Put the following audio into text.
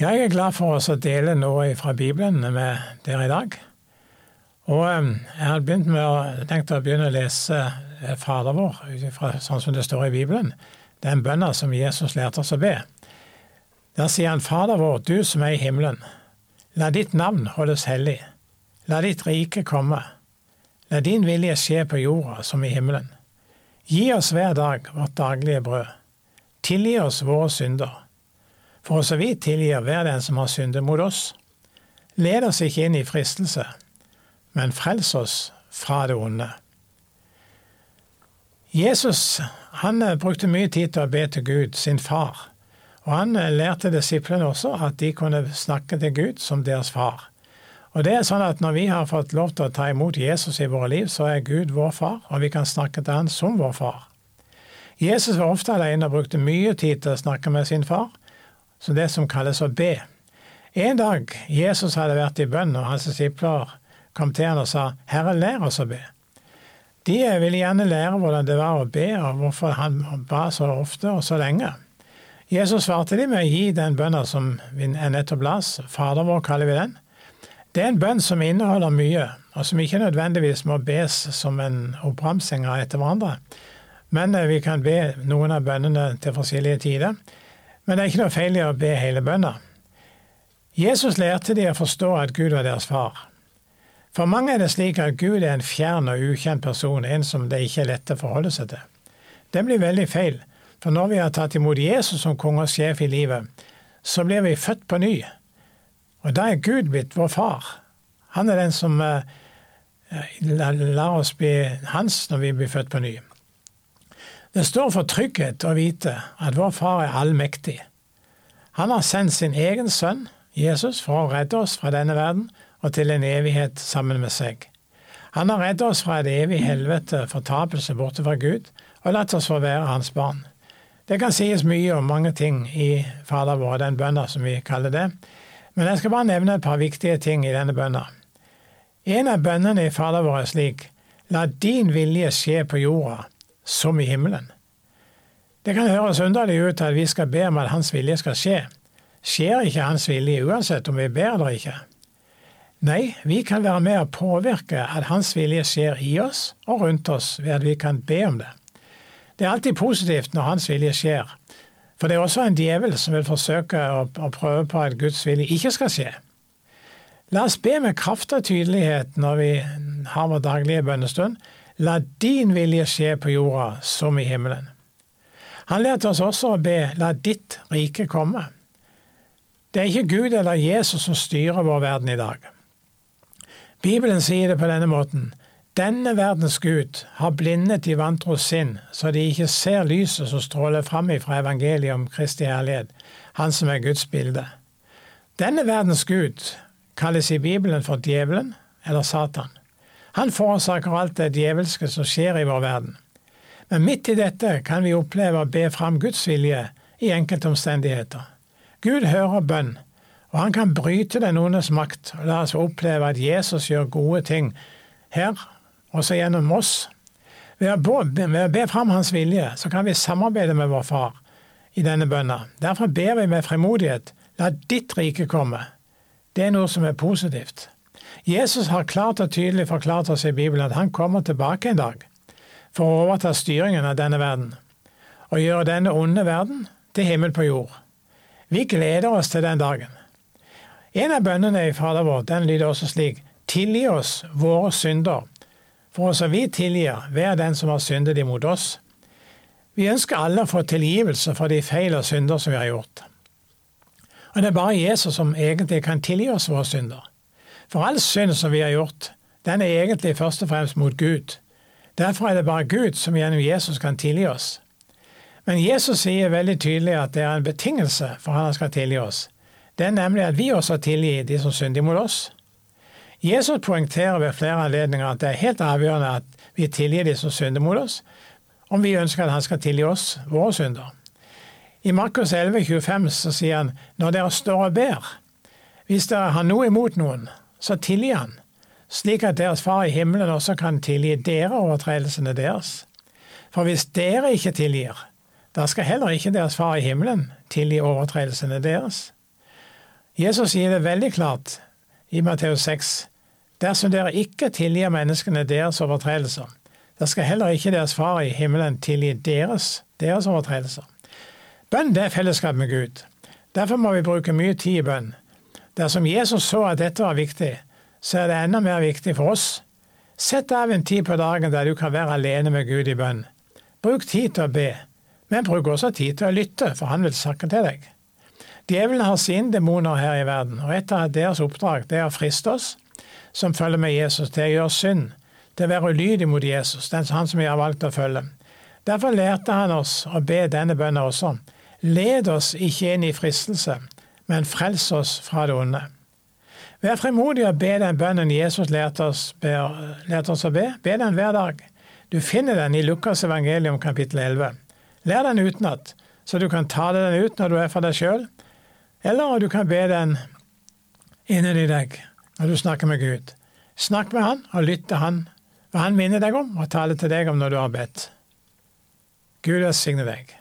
Jeg er glad for å dele noe fra Bibelen med dere i dag. Og eh, jeg har tenkt å begynne å lese eh, Fader vår, sånn som det står i Bibelen. Det er en bønna som Jesus lærte oss å be. Der sier han, Fader vår, du som er i himmelen. La ditt navn holdes hellig. La ditt rike komme. La din vilje skje på jorda som i himmelen. Gi oss hver dag vårt daglige brød. Tilgi oss våre synder for også vi tilgir hver den som har syndet mot oss. Led oss ikke inn i fristelse, men frels oss fra det onde. Jesus han eh, brukte mye tid til å be til Gud, sin far, og han eh, lærte disiplene også at de kunne snakke til Gud som deres far. Og det er sånn at Når vi har fått lov til å ta imot Jesus i våre liv, så er Gud vår far, og vi kan snakke til han som vår far. Jesus var ofte alene og brukte mye tid til å snakke med sin far, så det som kalles å be. En dag Jesus hadde vært i bønn, og hans disipler kom til han og sa, 'Herre, lær oss å be'. De ville gjerne lære hvordan det var å be, og hvorfor han ba så ofte og så lenge. Jesus svarte dem med å gi den bønna som vi nettopp las, Fader vår kaller vi den. Det er en bønn som inneholder mye, og som ikke nødvendigvis må bes som en oppramsing etter hverandre. Men eh, vi kan be noen av bønnene til forskjellige tider. Men det er ikke noe feil i å be hele bønna. Jesus lærte de å forstå at Gud var deres far. For mange er det slik at Gud er en fjern og ukjent person, en som det ikke er lett å forholde seg til. Det blir veldig feil, for når vi har tatt imot Jesus som konge og sjef i livet, så blir vi født på ny. Og da er Gud blitt vår far. Han er den som uh, lar oss bli hans når vi blir født på ny. Det står for trygghet å vite at vår Far er allmektig. Han har sendt sin egen sønn, Jesus, for å redde oss fra denne verden og til en evighet sammen med seg. Han har reddet oss fra et evig helvete, fortapelse borte fra Gud, og latt oss få være hans barn. Det kan sies mye om mange ting i Fader vår, den bønna som vi kaller det, men jeg skal bare nevne et par viktige ting i denne bønna. En av bønnene i Fader vår er slik, La din vilje skje på jorda som i himmelen. Det kan høres underlig ut at vi skal be om at Hans vilje skal skje. Skjer ikke Hans vilje uansett om vi ber eller ikke? Nei, vi kan være med å påvirke at Hans vilje skjer i oss og rundt oss ved at vi kan be om det. Det er alltid positivt når Hans vilje skjer, for det er også en djevel som vil forsøke å, prøve på at Guds vilje ikke skal skje. La oss be med kraft og tydelighet når vi har vår daglige bønnestund, La din vilje skje på jorda som i himmelen. Han lærte oss også å be La ditt rike komme. Det er ikke Gud eller Jesus som styrer vår verden i dag. Bibelen sier det på denne måten. Denne verdens Gud har blindet de vantros sinn, så de ikke ser lyset som stråler fram fra evangeliet om Kristi herlighet, Han som er Guds bilde. Denne verdens Gud kalles i Bibelen for djevelen eller Satan. Han forårsaker alt det djevelske som skjer i vår verden. Men midt i dette kan vi oppleve å be fram Guds vilje i enkelte omstendigheter. Gud hører bønn, og han kan bryte den ondes makt og la oss oppleve at Jesus gjør gode ting her, også gjennom oss. Ved å, be fram Hans vilje, så kan vi samarbeide med vår Far i denne bønna. Derfor ber vi med frimodighet, la ditt rike komme. Det er noe som er positivt. Jesus har klart og tydelig forklart oss i Bibelen at han kommer tilbake en dag for å overta styringen av denne verden og gjøre denne onde verden til himmel på jord. Vi gleder oss til den dagen. En av bønnene i Fader vår den lyder også slik Tilgi oss våre synder, for også vi tilgir hver den som har syndet imot oss. Vi ønsker alle å få tilgivelse for de feil og synder som vi har gjort. Og det er bare Jesus som egentlig kan tilgi oss våre synder. For all synd som vi har gjort, den er egentlig først og fremst mot Gud. Derfor er det bare Gud som gjennom Jesus kan tilgi oss. Men Jesus sier veldig tydelig at det er en betingelse for at han skal tilgi oss. Det er nemlig at vi også tilgir de som synder mot oss. Jesus poengterer ved flere anledninger at det er helt avgjørende at vi tilgir de som synder mot oss, om vi ønsker at han skal tilgi oss våre synder. I Markus 11, 25 så sier han når dere står og ber, hvis dere har noe imot noen, så tilgi han, slik at deres Far i himmelen også kan tilgi dere overtredelsene deres. For hvis dere ikke tilgir, da skal heller ikke deres Far i himmelen tilgi overtredelsene deres. Jesus sier det veldig klart i Matteus 6. Dersom dere ikke tilgir menneskene deres overtredelser, da skal heller ikke deres far i himmelen tilgi deres, deres overtredelser. Bønn det er fellesskap med Gud. Derfor må vi bruke mye tid i bønn. Dersom Jesus så at dette var viktig, så er det enda mer viktig for oss. Sett av en tid på dagen der du kan være alene med Gud i bønn. Bruk tid til å be, men bruk også tid til å lytte, for han vil snakke til deg. Djevelen har sine demoner her i verden, og et av deres oppdrag det er å friste oss som følger med Jesus, til å gjøre synd, til å være ulydig mot Jesus, den han som vi har valgt å følge. Derfor lærte han oss å be denne bønnen også. Led oss ikke inn i fristelse, men frels oss fra det onde. Vær frimodig og be den bønnen Jesus lærte oss, lærte oss å be. Be den hver dag. Du finner den i Lukas evangelium kapittel 11. Lær den utenat, så du kan ta den ut når du er for deg sjøl, eller du kan be den inni deg når du snakker med Gud. Snakk med Han og lytt til Han, hva Han minner deg om, og tale til deg om når du har bedt. Gud velsigne deg.